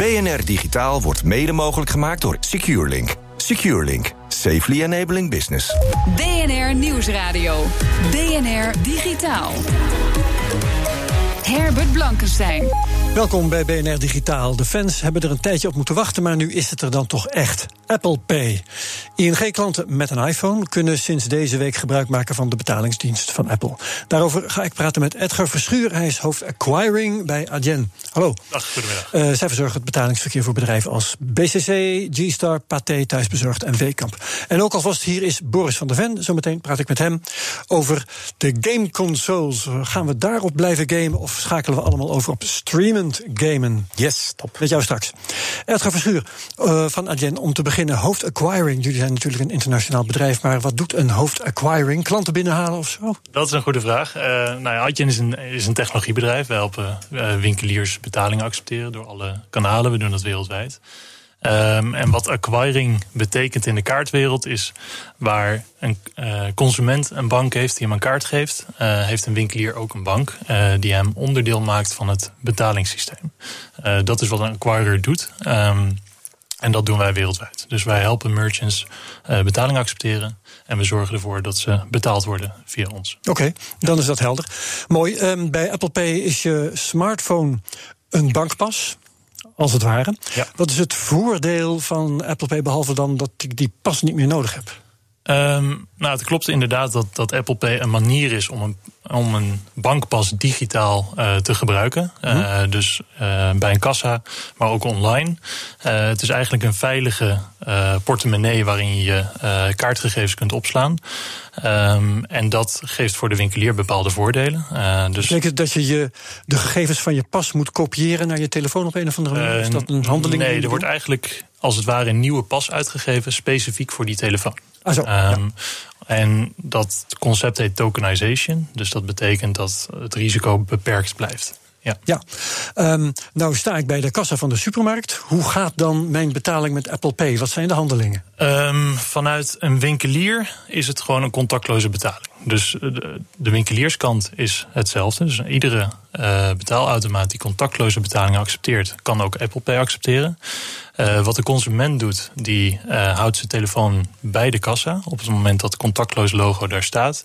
BNR Digitaal wordt mede mogelijk gemaakt door SecureLink. SecureLink. Safely enabling business. BNR Nieuwsradio. BNR Digitaal. Herbert Blankenstein. Welkom bij BNR Digitaal. De fans hebben er een tijdje op moeten wachten, maar nu is het er dan toch echt. Apple Pay. ING-klanten met een iPhone kunnen sinds deze week gebruik maken van de betalingsdienst van Apple. Daarover ga ik praten met Edgar Verschuur. Hij is hoofd acquiring bij Adyen. Hallo. Dag, goedemiddag. Uh, zij verzorgen het betalingsverkeer voor bedrijven als BCC, G-Star, Pathé, Thuisbezorgd en Wekamp. En ook alvast hier is Boris van der Ven. Zometeen praat ik met hem over de game consoles. Gaan we daarop blijven gamen of schakelen we allemaal over op streamend gamen? Yes, top. Met jou straks. Edgar Verschuur uh, van Adyen, om te beginnen, hoofd acquiring. Jullie zijn natuurlijk een internationaal bedrijf, maar wat doet een hoofd acquiring? Klanten binnenhalen of zo? Dat is een goede vraag. Uh, nou ja, Adyen is een, is een technologiebedrijf. We helpen uh, winkeliers betalingen accepteren door alle kanalen. We doen dat wereldwijd. Um, en wat acquiring betekent in de kaartwereld is waar een uh, consument een bank heeft die hem een kaart geeft, heeft een winkelier ook een bank die hem onderdeel maakt van het betalingssysteem. dat is wat een acquirer doet. Um, en dat doen wij wereldwijd. Dus wij helpen merchants betaling accepteren. En we zorgen ervoor dat ze betaald worden via ons. Oké, okay, dan is dat helder. Mooi. Um, bij Apple Pay is je smartphone een bankpas als het ware. Ja. Wat is het voordeel van Apple Pay, behalve dan dat ik die pas niet meer nodig heb? Um, nou, het klopt inderdaad dat, dat Apple Pay een manier is om een, om een bankpas digitaal uh, te gebruiken. Uh, mm-hmm. Dus uh, bij een kassa, maar ook online. het is eigenlijk een veilige portemonnee waarin je kaartgegevens kunt opslaan. Um, en dat geeft voor de winkelier bepaalde voordelen. dus Betekent dat je, je de gegevens van je pas moet kopiëren naar je telefoon op een of andere manier? is dat een handeling? Nee, er wordt eigenlijk als het ware een nieuwe pas uitgegeven, specifiek voor die telefoon. Ah, zo, um, ja. En dat concept heet tokenization. Dus dat betekent dat het risico beperkt blijft. Ja. ja. Um, nou sta ik bij de kassa van de supermarkt. Hoe gaat dan mijn betaling met Apple Pay? Wat zijn de handelingen? Um, vanuit een winkelier is het gewoon een contactloze betaling. Dus de, winkelierskant is hetzelfde. Dus iedere uh, betaalautomaat die contactloze betalingen accepteert, kan ook Apple Pay accepteren. Uh, wat de consument doet, die uh, houdt zijn telefoon bij de kassa. Op het moment dat het contactloos logo daar staat.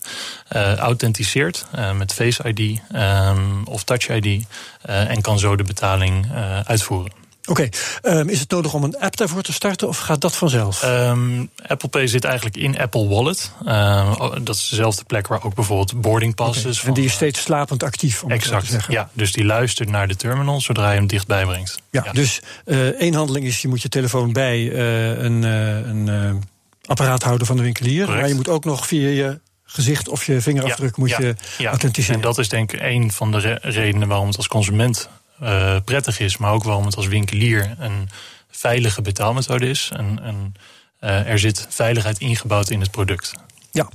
Authenticeert met Face ID um, of Touch ID. en kan zo de betaling uitvoeren. Oké, okay. um, is het nodig om een app daarvoor te starten of gaat dat vanzelf? Um, Apple Pay zit eigenlijk in Apple Wallet. Uh, dat is dezelfde plek waar ook bijvoorbeeld boarding passes. Okay. En die is steeds slapend actief. Om exact. te zeggen. Ja, dus die luistert naar de terminal zodra je hem dichtbij brengt. Ja, ja. dus uh, één handeling is: je moet je telefoon bij uh, een, een apparaat houden van de winkelier. Correct. Maar je moet ook nog via je gezicht of je vingerafdruk ja, moet ja, je ja. authenticeren. En dat is denk ik een van de re redenen waarom het als consument uh, prettig is, maar ook waarom het als winkelier een veilige betaalmethode is. En, en uh, er zit veiligheid ingebouwd in het product. Ja,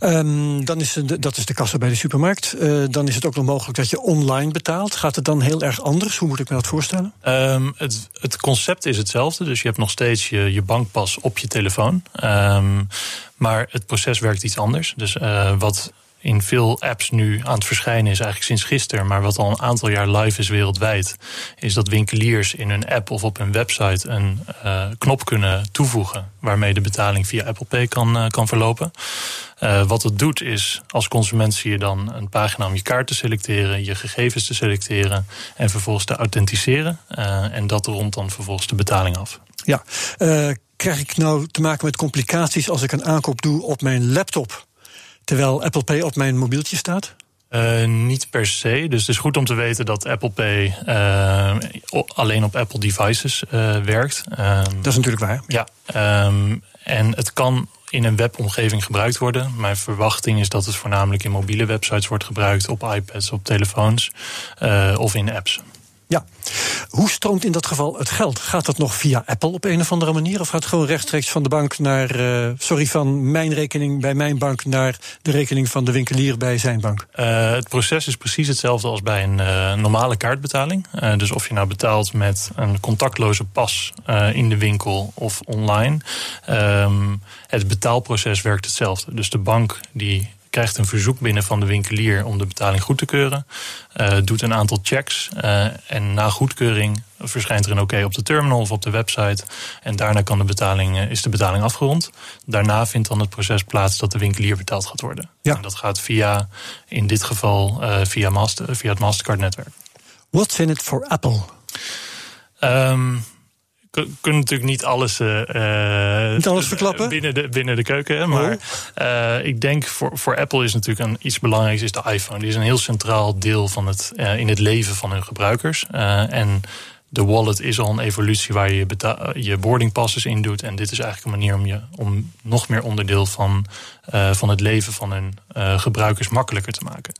um, dan is de, dat is de kassa bij de supermarkt. Uh, dan is het ook nog mogelijk dat je online betaalt. Gaat het dan heel erg anders? Hoe moet ik me dat voorstellen? Um, het, het concept is hetzelfde. Dus je hebt nog steeds je, je bankpas op je telefoon. Um, maar het proces werkt iets anders. Dus uh, wat in veel apps nu aan het verschijnen is eigenlijk sinds gisteren, maar wat al een aantal jaar live is wereldwijd, is dat winkeliers in hun app of op hun website een uh, knop kunnen toevoegen waarmee de betaling via Apple Pay kan, uh, kan verlopen. Uh, wat het doet is, als consument zie je dan een pagina om je kaart te selecteren, je gegevens te selecteren en vervolgens te authenticeren. en dat rond dan vervolgens de betaling af. Ja, krijg ik nou te maken met complicaties als ik een aankoop doe op mijn laptop? Terwijl Apple Pay op mijn mobieltje staat? Uh, niet per se. Dus het is goed om te weten dat Apple Pay uh, alleen op Apple devices uh, werkt. Um, dat is natuurlijk waar. Ja. Um, en het kan in een webomgeving gebruikt worden. Mijn verwachting is dat het voornamelijk in mobiele websites wordt gebruikt, op iPads, op telefoons of in apps. Ja. Hoe stroomt in dat geval het geld? Gaat dat nog via Apple op een of andere manier? Of gaat het gewoon rechtstreeks van de bank naar. Uh, sorry, van mijn rekening bij mijn bank naar de rekening van de winkelier bij zijn bank? Uh, het proces is precies hetzelfde als bij een uh, normale kaartbetaling. dus of je nou betaalt met een contactloze pas in de winkel of online. Um, het betaalproces werkt hetzelfde. Dus de bank die krijgt een verzoek binnen van de winkelier om de betaling goed te keuren. Uh, doet een aantal checks. Uh, en na goedkeuring verschijnt er een oké op de terminal of op de website. En daarna kan de betaling, uh, is de betaling afgerond. Daarna vindt dan het proces plaats dat de winkelier betaald gaat worden. Ja. En dat gaat via, in dit geval, via, master, via het Mastercard-netwerk. What's in it for Apple? Um, kunnen natuurlijk niet alles, uh, niet alles verklappen binnen de, binnen de keuken. Maar uh, ik denk voor, voor Apple is natuurlijk een, iets belangrijks is de iPhone. Die is een heel centraal deel van het, uh, in het leven van hun gebruikers. en de wallet is al een evolutie waar je je boardingpasses in doet. En dit is eigenlijk een manier om je om nog meer onderdeel van, van het leven van hun gebruikers makkelijker te maken.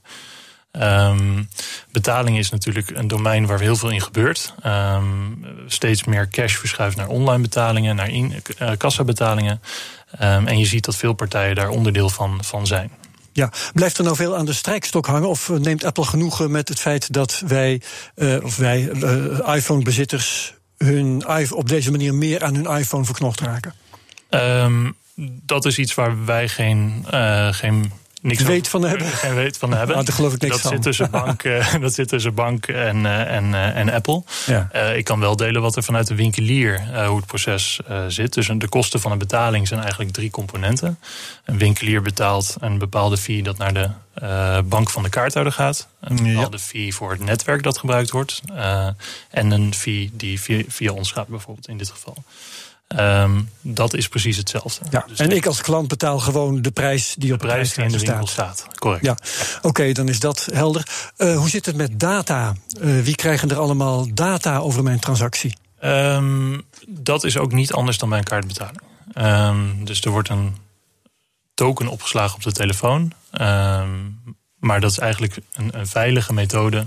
Um, betaling is natuurlijk een domein waar heel veel in gebeurt. Um, steeds meer cash verschuift naar online betalingen, naar in, uh, kassabetalingen. Um, en je ziet dat veel partijen daar onderdeel van, van zijn. Ja, blijft er nou veel aan de strijkstok hangen? Of eh, neemt Apple genoegen met het feit dat wij, uh, of wij uh, iPhone-bezitters hun op deze manier meer aan hun iPhone verknocht raken? Dat is iets waar wij geen, geen niks weet van hebben. Geen weet van hebben. Nou, daar geloof ik niks dat van. Zit tussen bank, uh, dat zit tussen bank en, uh, en, uh, en Apple. Ja. ik kan wel delen wat er vanuit de winkelier, hoe het proces zit. Dus de kosten van een betaling zijn eigenlijk drie componenten. Een winkelier betaalt een bepaalde fee dat naar de bank van de kaarthouder gaat. Een bepaalde ja. fee voor het netwerk dat gebruikt wordt. en een fee die via, via ons gaat bijvoorbeeld in dit geval. Um, dat is precies hetzelfde. Ja, dus en ik als klant betaal gewoon de prijs die de op de prijs die in de winkel staat. Correct. Ja, oké, okay, dan is dat helder. Uh, hoe zit het met data? Uh, wie krijgen er allemaal data over mijn transactie? Um, dat is ook niet anders dan bij een kaartbetaling. Um, dus er wordt een token opgeslagen op de telefoon. maar dat is eigenlijk een, een veilige methode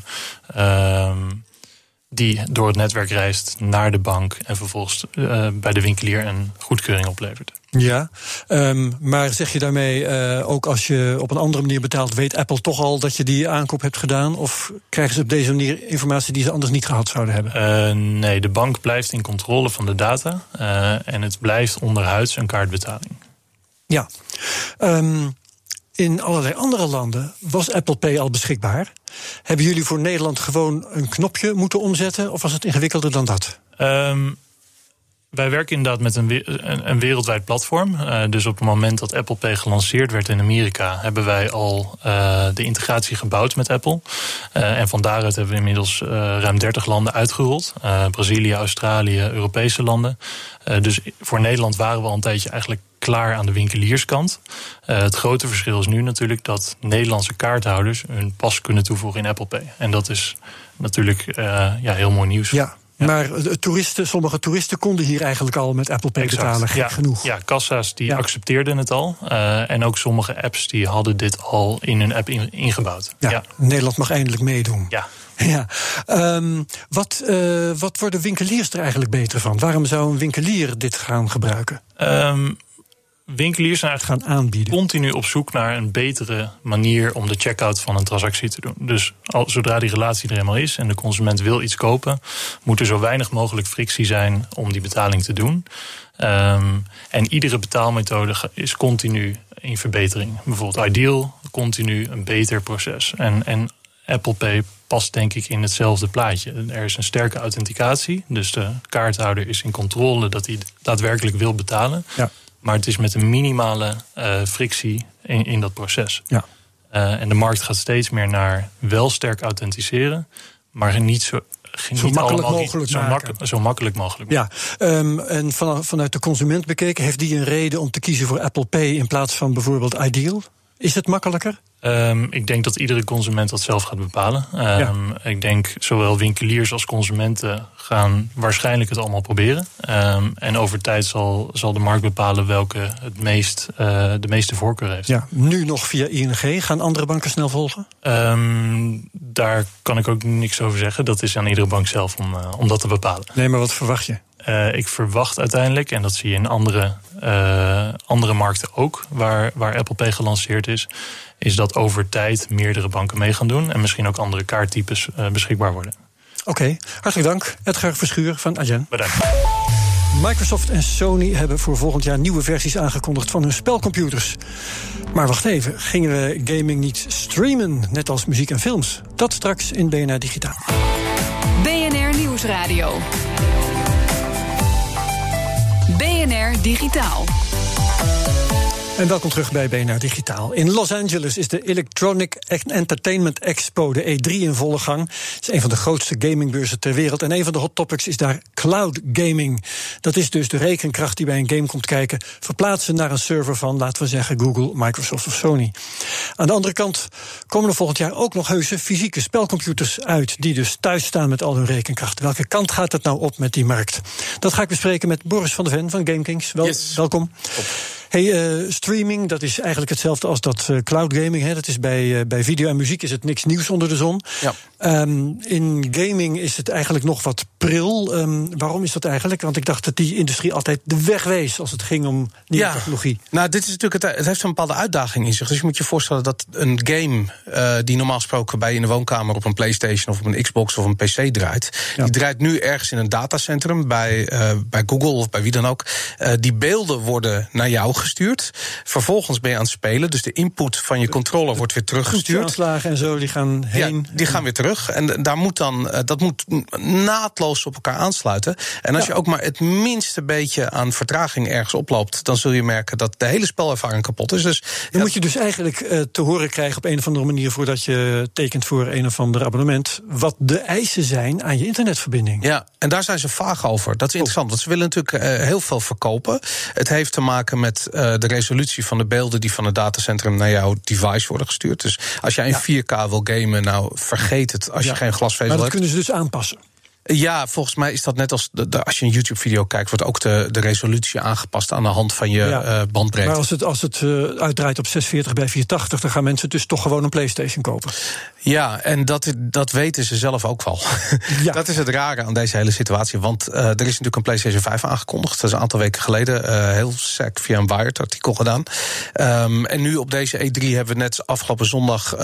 die door het netwerk reist naar de bank en vervolgens uh, bij de winkelier een goedkeuring oplevert. Ja, um, maar zeg je daarmee uh, ook als je op een andere manier betaalt, weet Apple toch al dat je die aankoop hebt gedaan? Of krijgen ze op deze manier informatie die ze anders niet gehad zouden hebben? Uh, nee, de bank blijft in controle van de data en het blijft onderhuids een kaartbetaling. Ja. Um, in allerlei andere landen was Apple Pay al beschikbaar. Hebben jullie voor Nederland gewoon een knopje moeten omzetten? Of was het ingewikkelder dan dat? Um, wij werken inderdaad met een, een, wereldwijd platform. Uh, dus op het moment dat Apple Pay gelanceerd werd in Amerika, hebben wij al uh, de integratie gebouwd met Apple. Uh, en van daaruit hebben we inmiddels ruim 30 landen uitgerold: Brazilië, Australië, Europese landen. dus voor Nederland waren we al een tijdje eigenlijk klaar aan de winkelierskant. Uh, het grote verschil is nu natuurlijk dat Nederlandse kaarthouders hun pas kunnen toevoegen in Apple Pay. En dat is natuurlijk uh, ja, heel mooi nieuws. Ja. Maar toeristen, sommige toeristen konden hier eigenlijk al met Apple Pay exact. betalen, gek ja, genoeg. Ja, kassa's die ja. accepteerden het al. Uh, en ook sommige apps die hadden dit al in hun app in, ingebouwd. Ja, ja, Nederland mag eindelijk meedoen. Ja. Ja. Um, wat, uh, wat worden winkeliers er eigenlijk beter van? Waarom zou een winkelier dit gaan gebruiken? Um, winkeliers zijn gaan aanbieden. continu op zoek naar een betere manier om de checkout van een transactie te doen. Dus al, zodra die relatie er eenmaal is en de consument wil iets kopen, moet er zo weinig mogelijk frictie zijn om die betaling te doen. Um, en iedere betaalmethode is continu in verbetering. Bijvoorbeeld Ideal, continu een beter proces. En, en Apple Pay past denk ik in hetzelfde plaatje. Er is een sterke authenticatie, dus de kaarthouder is in controle dat hij daadwerkelijk wil betalen. Ja. Maar het is met een minimale uh, frictie in, in dat proces. Ja. Uh, en de markt gaat steeds meer naar wel sterk authenticeren, maar niet zo. Zo niet makkelijk mogelijk zo, mak zo, makkelijk mogelijk. Ja, um, en van, vanuit de consument bekeken, heeft die een reden om te kiezen voor Apple Pay in plaats van bijvoorbeeld Ideal? Is het makkelijker? Um, ik denk dat iedere consument dat zelf gaat bepalen. Um, ja. Ik denk zowel winkeliers als consumenten gaan waarschijnlijk het allemaal proberen. Um, en over tijd zal, zal de markt bepalen welke het meest, uh, de meeste voorkeur heeft. Ja, nu nog via ING. Gaan andere banken snel volgen? daar kan ik ook niks over zeggen. Dat is aan iedere bank zelf om, uh, om dat te bepalen. Nee, maar wat verwacht je? Uh, ik verwacht uiteindelijk, en dat zie je in andere, uh, andere markten ook, waar, waar Apple Pay gelanceerd is, is dat over tijd meerdere banken mee gaan doen en misschien ook andere kaarttypes uh, beschikbaar worden. Oké, okay. hartelijk dank. Edgar Verschuur van Agen. Bedankt. Microsoft en Sony hebben voor volgend jaar nieuwe versies aangekondigd van hun spelcomputers. Maar wacht even, gingen we gaming niet streamen, net als muziek en films? Dat straks in BNR Digitaal. BNR Nieuwsradio. BNR Digitaal. En welkom terug bij BNR Digitaal. In Los Angeles is de Electronic Entertainment Expo, de E3, in volle gang. Het is een van de grootste gamingbeurzen ter wereld. En een van de hot topics is daar cloud gaming. Dat is dus de rekenkracht die bij een game komt kijken, verplaatsen naar een server van, laten we zeggen, Google, Microsoft of Sony. Aan de andere kant komen er volgend jaar ook nog heuse fysieke spelcomputers uit, die dus thuis staan met al hun rekenkracht. Welke kant gaat het nou op met die markt? Dat ga ik bespreken met Boris van der Ven van GameKings. Wel, yes. Welkom. Hey, uh, streaming, dat is eigenlijk hetzelfde als dat uh, cloud gaming. Hè. Dat is bij, uh, bij video en muziek is het niks nieuws onder de zon. Ja. Um, in gaming is het eigenlijk nog wat pril. Um, waarom is dat eigenlijk? Want ik dacht dat die industrie altijd de weg wees als het ging om nieuwe ja. technologie. Nou, dit is natuurlijk het, het heeft een bepaalde uitdaging in zich. Dus je moet je voorstellen dat een game die normaal gesproken bij je in de woonkamer op een PlayStation of op een Xbox of een PC draait, ja. die draait nu ergens in een datacentrum bij, bij Google of bij wie dan ook. die beelden worden naar jou gestuurd. Vervolgens ben je aan het spelen, dus de input van je controller wordt weer teruggestuurd. Aanslagen en zo, die gaan heen. Ja, die gaan weer terug. En daar moet dan, dat moet naadloos op elkaar aansluiten. En als ja. je ook maar het minste beetje aan vertraging ergens oploopt, dan zul je merken dat de hele spelervaring kapot is. Dus dan moet je dus eigenlijk uh, te horen krijgen op een of andere manier voordat je tekent voor een of ander abonnement, wat de eisen zijn aan je internetverbinding. Ja, en daar zijn ze vaag over. Dat is interessant, want ze willen natuurlijk uh, heel veel verkopen. Het heeft te maken met uh, de resolutie van de beelden die van het datacentrum naar jouw device worden gestuurd. Dus als jij in ja. 4K wil gamen, nou vergeet het als ja. je geen glasvezel maar dat hebt. kunnen ze dus aanpassen. Ja, volgens mij is dat net als de, de, als je een YouTube-video kijkt, wordt ook de, de resolutie aangepast aan de hand van je ja. uh, bandbreedte. Maar als het, als het uh, uitdraait op 640 bij 480, dan gaan mensen dus toch gewoon een PlayStation kopen. Ja, en dat, dat weten ze zelf ook wel. Ja. dat is het rare aan deze hele situatie. Want uh, er is natuurlijk een PlayStation 5 aangekondigd. Dat is een aantal weken geleden. heel sec via een Wired-artikel gedaan. Um, en nu op deze E3 hebben we net afgelopen zondag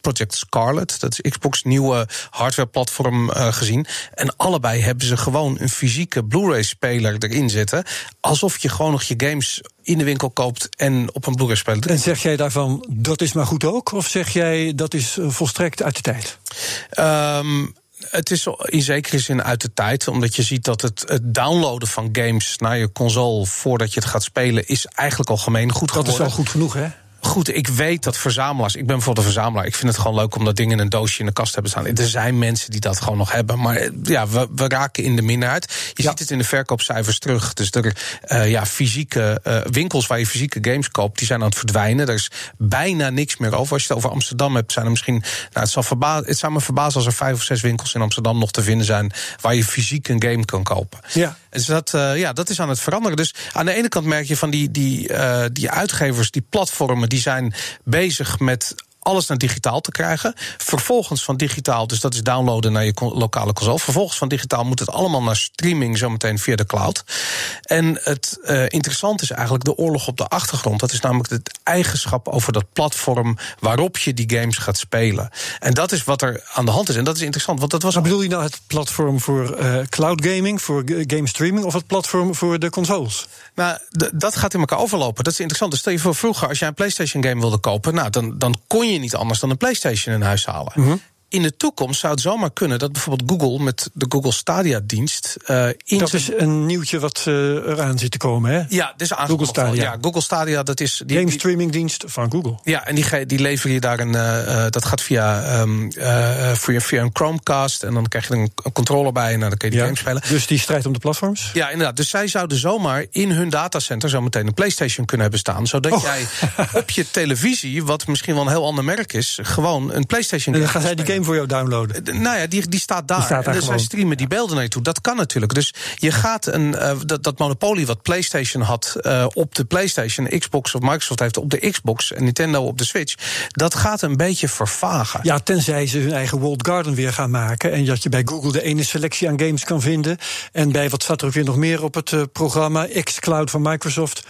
Project Scarlet. Dat is Xbox nieuwe hardware-platform gezien. En allebei hebben ze gewoon een fysieke Blu-ray-speler erin zitten. Alsof je gewoon nog je games in de winkel koopt en op een Blu-ray-speler. En zeg jij daarvan, dat is maar goed ook? Of zeg jij, dat is volstrekt uit de tijd? Um, het is in zekere zin uit de tijd, omdat je ziet dat het, het, downloaden van games naar je console voordat je het gaat spelen, is eigenlijk algemeen goed geworden. Dat is al goed genoeg, hè? Goed, ik weet dat verzamelaars. Ik ben bijvoorbeeld een verzamelaar. Ik vind het gewoon leuk om dat ding in een doosje in de kast te hebben staan. Er zijn mensen die dat gewoon nog hebben. Maar ja, we, we raken in de minderheid. Je ja. ziet het in de verkoopcijfers terug. Dus er uh, ja, fysieke uh, winkels waar je fysieke games koopt, die zijn aan het verdwijnen. Er is bijna niks meer over. Als je het over Amsterdam hebt, zijn er misschien. Nou, het, zal verba het zou me verbazen als er vijf of zes winkels in Amsterdam nog te vinden zijn waar je fysiek een game kan kopen. Ja. Dus dat, uh, ja, dat is aan het veranderen. Dus aan de ene kant merk je van die, die, uh, die uitgevers, die platformen, die zijn bezig met alles naar digitaal te krijgen. Vervolgens van digitaal, dus dat is downloaden naar je lokale console. Vervolgens van digitaal moet het allemaal naar streaming, zometeen via de cloud. En het uh, interessante is eigenlijk de oorlog op de achtergrond. Dat is namelijk het eigenschap over dat platform waarop je die games gaat spelen. En dat is wat er aan de hand is. En dat is interessant, want dat was. Maar bedoel je nou het platform voor uh, cloud gaming, voor game streaming, of het platform voor de consoles? Nou, dat gaat in elkaar overlopen. Dat is interessant. Dus stel je voor vroeger, als jij een PlayStation game wilde kopen, nou, dan, dan kon je niet anders dan een PlayStation in huis halen. -hmm. In de toekomst zou het zomaar kunnen dat bijvoorbeeld Google met de Google Stadia-dienst. Uh, dat is een nieuwtje wat uh, eraan zit te komen, hè? Ja, dus Google Stadia. Ja, Google Stadia, dat is. Die, Game streamingdienst van Google. Ja, en die, die lever je daar een. Uh, dat gaat via, um, via, via een Chromecast. En dan krijg je een, een controller bij en dan kun je die ja, game spelen. Dus die strijd om de platforms? Ja, inderdaad. Dus zij zouden zomaar in hun datacenter zo meteen een PlayStation kunnen hebben staan. Zodat oh. jij op je televisie, wat misschien wel een heel ander merk is, gewoon een PlayStation. En dan gaan zij die game voor jou downloaden. Nou ja, die, die staat daar. Die staat daar en dus wij streamen die beelden naartoe. Dat kan natuurlijk. Dus je gaat een, uh, dat, dat monopolie wat PlayStation had uh, op de PlayStation, Xbox of Microsoft heeft op de Xbox en Nintendo op de Switch, dat gaat een beetje vervagen. Ja, tenzij ze hun eigen World Garden weer gaan maken. En dat je bij Google de ene selectie aan games kan vinden. En bij wat staat er ook weer nog meer op het uh, programma, xCloud van Microsoft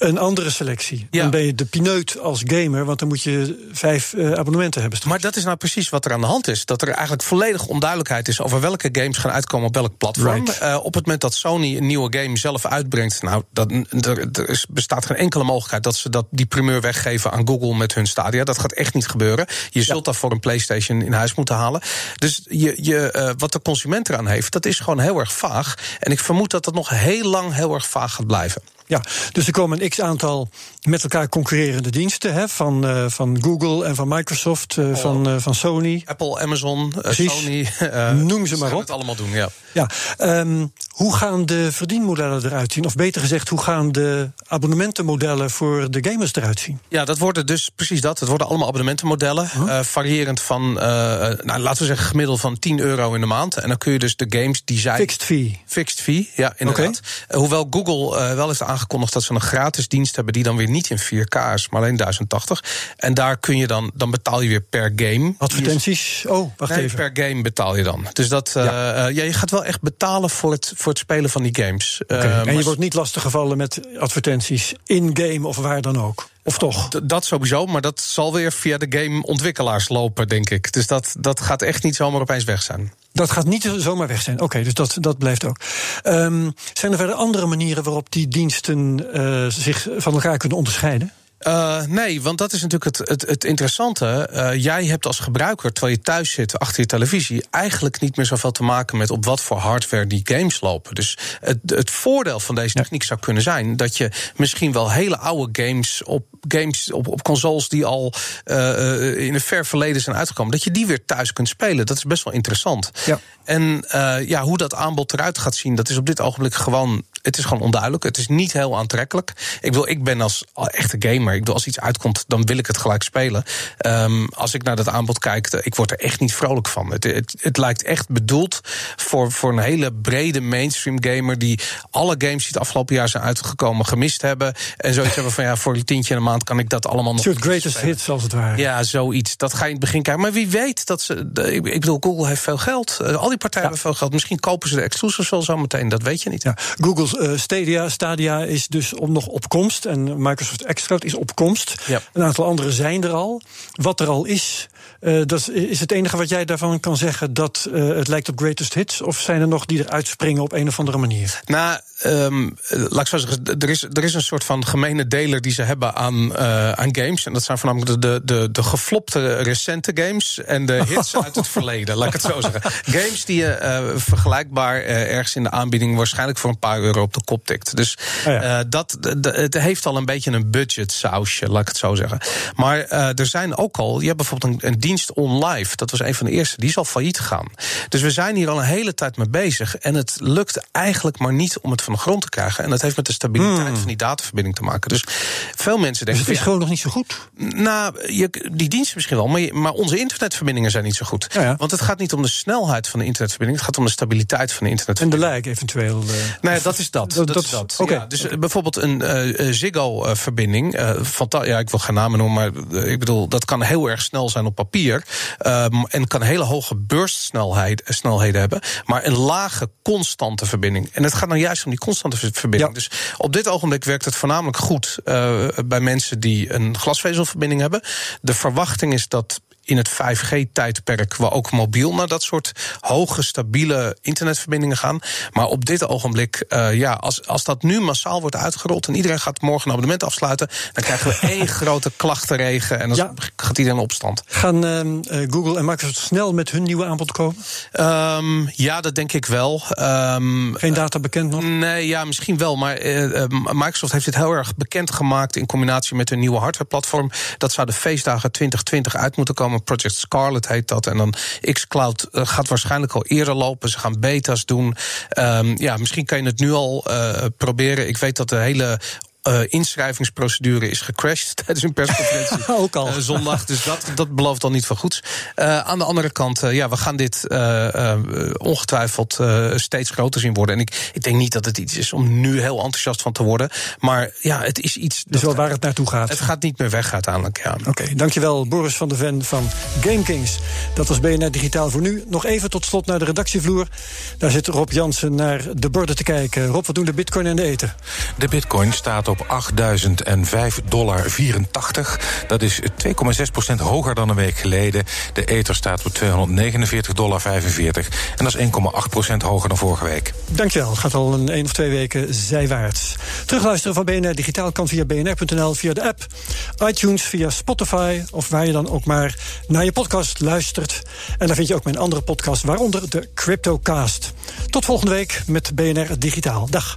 een andere selectie. Ja. Dan ben je de pineut als gamer, want dan moet je vijf uh, abonnementen hebben. Maar dat is nou precies wat er aan de hand is. Dat er eigenlijk volledig onduidelijkheid is over welke games gaan uitkomen op welk platform. Right. Uh, op het moment dat Sony een nieuwe game zelf uitbrengt, nou, dat, er, er bestaat geen enkele mogelijkheid dat ze dat, die primeur weggeven aan Google met hun Stadia. Dat gaat echt niet gebeuren. Je zult ja. daarvoor een PlayStation in huis moeten halen. Dus je, je, uh, wat de consument eraan heeft, dat is gewoon heel erg vaag. En ik vermoed dat dat nog heel lang heel erg vaag gaat blijven. Ja, dus er komen een x-aantal met elkaar concurrerende diensten hè, van, uh, van Google en van Microsoft, uh, oh. van, uh, van Sony. Apple, Amazon, Sony. Noem ze maar op. het allemaal doen, ja. ja um, hoe gaan de verdienmodellen eruit zien? Of beter gezegd, hoe gaan de abonnementenmodellen voor de gamers eruit zien? Ja, dat worden dus precies dat. Het worden allemaal abonnementenmodellen. -huh. variërend van, nou, laten we zeggen, gemiddeld van 10 euro in de maand. En dan kun je dus de games die zijn. Fixed fee. Fixed fee, ja, inderdaad. Okay. hoewel Google wel heeft aangekondigd dat ze een gratis dienst hebben die dan weer niet in 4K is, maar alleen 1080. En daar kun je dan, dan betaal je weer per game. Advertenties? Oh, wacht nee, even. Per game betaal je dan. Dus dat, ja. Ja, je gaat wel echt betalen voor het, voor het spelen van die games. Okay. Uh, en je wordt niet lastiggevallen met advertenties in-game of waar dan ook. Of toch? Dat sowieso, maar dat zal weer via de gameontwikkelaars lopen, denk ik. Dus dat, dat gaat echt niet zomaar opeens weg zijn. Dat gaat niet zomaar weg zijn. Oké, okay, dus dat, dat blijft ook. Um, zijn er verder andere manieren waarop die diensten uh, zich van elkaar kunnen onderscheiden? Uh, nee, want dat is natuurlijk het, het, het interessante. Uh, jij hebt als gebruiker, terwijl je thuis zit achter je televisie, eigenlijk niet meer zoveel te maken met op wat voor hardware die games lopen. Dus het, het voordeel van deze techniek zou kunnen zijn dat je misschien wel hele oude games op games op, op consoles die al uh, in een ver verleden zijn uitgekomen, dat je die weer thuis kunt spelen. Dat is best wel interessant. Ja. En ja, hoe dat aanbod eruit gaat zien, dat is op dit ogenblik gewoon. Het is gewoon onduidelijk. Het is niet heel aantrekkelijk. Ik wil, ik ben als echte gamer. Ik bedoel, als iets uitkomt, dan wil ik het gelijk spelen. Um, als ik naar dat aanbod kijk, ik word er echt niet vrolijk van. Het, het, het lijkt echt bedoeld voor, voor een hele brede mainstream gamer die alle games die het afgelopen jaar zijn uitgekomen gemist hebben. En zoiets hebben van ja, voor een tientje in een maand kan ik dat allemaal nog. Soort greatest spelen. hits als het ware. Ja, zoiets. Dat ga je in het begin kijken. Maar wie weet dat ze. Ik bedoel, Google heeft veel geld. Uh, al die partijen ja. hebben veel geld. Misschien kopen ze de exclusives wel zo meteen. Dat weet je niet. Ja, Google uh, Stadia, Stadia is dus om nog op komst. En Microsoft Xcloud is op komst. Ja. Een aantal andere zijn er al. Wat er al is, uh, dat is het enige wat jij daarvan kan zeggen dat uh, het lijkt op greatest hits? Of zijn er nog die eruit springen op een of andere manier? Nou, um, laat ik zo zeggen, er is, er is een soort van gemene deler die ze hebben aan, uh, aan games. En dat zijn voornamelijk de, de, de geflopte recente games en de hits uit het verleden, laat ik het zo zeggen. Games die je vergelijkbaar ergens in de aanbieding waarschijnlijk voor een paar euro op de kop tikt. Dus oh ja. dat, het heeft al een beetje een budget sausje, laat ik het zo zeggen. Maar er zijn ook al, je hebt bijvoorbeeld een, een dienst OnLive. Dat was een van de eerste. Die is al failliet gegaan. Dus we zijn hier al een hele tijd mee bezig. En het lukt eigenlijk maar niet om het van de grond te krijgen. En dat heeft met de stabiliteit hmm. van die dataverbinding te maken. Dus veel mensen denken. Dus het is gewoon nog niet zo goed? Nou, je, die diensten misschien wel. Maar, je, maar, onze internetverbindingen zijn niet zo goed. Ja, ja. Want het gaat niet om de snelheid van de internetverbinding. Het gaat om de stabiliteit van de internetverbinding. En de lijk eventueel. Uh, nee, dat is dat. dat, dat, dat is dat. Okay. Ja, dus uh, bijvoorbeeld een uh, Ziggo-verbinding. ja, ik wil geen namen noemen. Maar ik bedoel, dat kan heel erg snel zijn op papier. Um, en kan hele hoge burstsnelheid, snelheden hebben. Maar een lage, constante verbinding. En het gaat nou juist om die constante verbinding. Ja. Dus op dit ogenblik werkt het voornamelijk goed uh, bij mensen die een glasvezelverbinding hebben. De verwachting is dat in het 5G-tijdperk, waar ook mobiel naar dat soort hoge, stabiele internetverbindingen gaan. Maar op dit ogenblik, uh, ja, als, als dat nu massaal wordt uitgerold en iedereen gaat morgen een abonnement afsluiten, dan krijgen we één grote klachtenregen en dan ja. gaat iedereen in opstand. Gaan uh, Google en Microsoft snel met hun nieuwe aanbod komen? Um, ja, dat denk ik wel. Um, Geen data bekend nog? Nee, ja, misschien wel. Maar uh, Microsoft heeft dit heel erg bekend gemaakt in combinatie met hun nieuwe hardwareplatform. Dat zou de feestdagen 2020 uit moeten komen. Project Scarlet heet dat. En dan xCloud gaat waarschijnlijk al eerder lopen. Ze gaan beta's doen. Um, ja, misschien kan je het nu al uh, proberen. Ik weet dat de hele uh, inschrijvingsprocedure is gecrashed tijdens een persconferentie. Ook al. Uh, zondag. Dus dat, dat belooft al niet van goeds. Uh, aan de andere kant, ja, we gaan dit ongetwijfeld steeds groter zien worden. En ik, ik denk niet dat het iets is om nu heel enthousiast van te worden. Maar ja, het is iets. Dus wel waar het naartoe gaat. Het gaat niet meer weg uiteindelijk. Ja. Oké, okay, dankjewel Boris van der Ven van GameKings. Dat was BNR Digitaal voor nu. Nog even tot slot naar de redactievloer. Daar zit Rob Jansen naar de borden te kijken. Rob, wat doen de bitcoin en de eten? De bitcoin staat op 8.005,84 dollar. Dat is 2,6% hoger dan een week geleden. De ether staat op 249,45 dollar. En dat is 1,8% hoger dan vorige week. Dankjewel. Gaat al een 1 of twee weken zijwaarts. Terugluisteren van BNR Digitaal kan via bnr.nl, via de app, iTunes, via Spotify... of waar je dan ook maar naar je podcast luistert. En daar vind je ook mijn andere podcast, waaronder de Cryptocast. Tot volgende week met BNR Digitaal. Dag.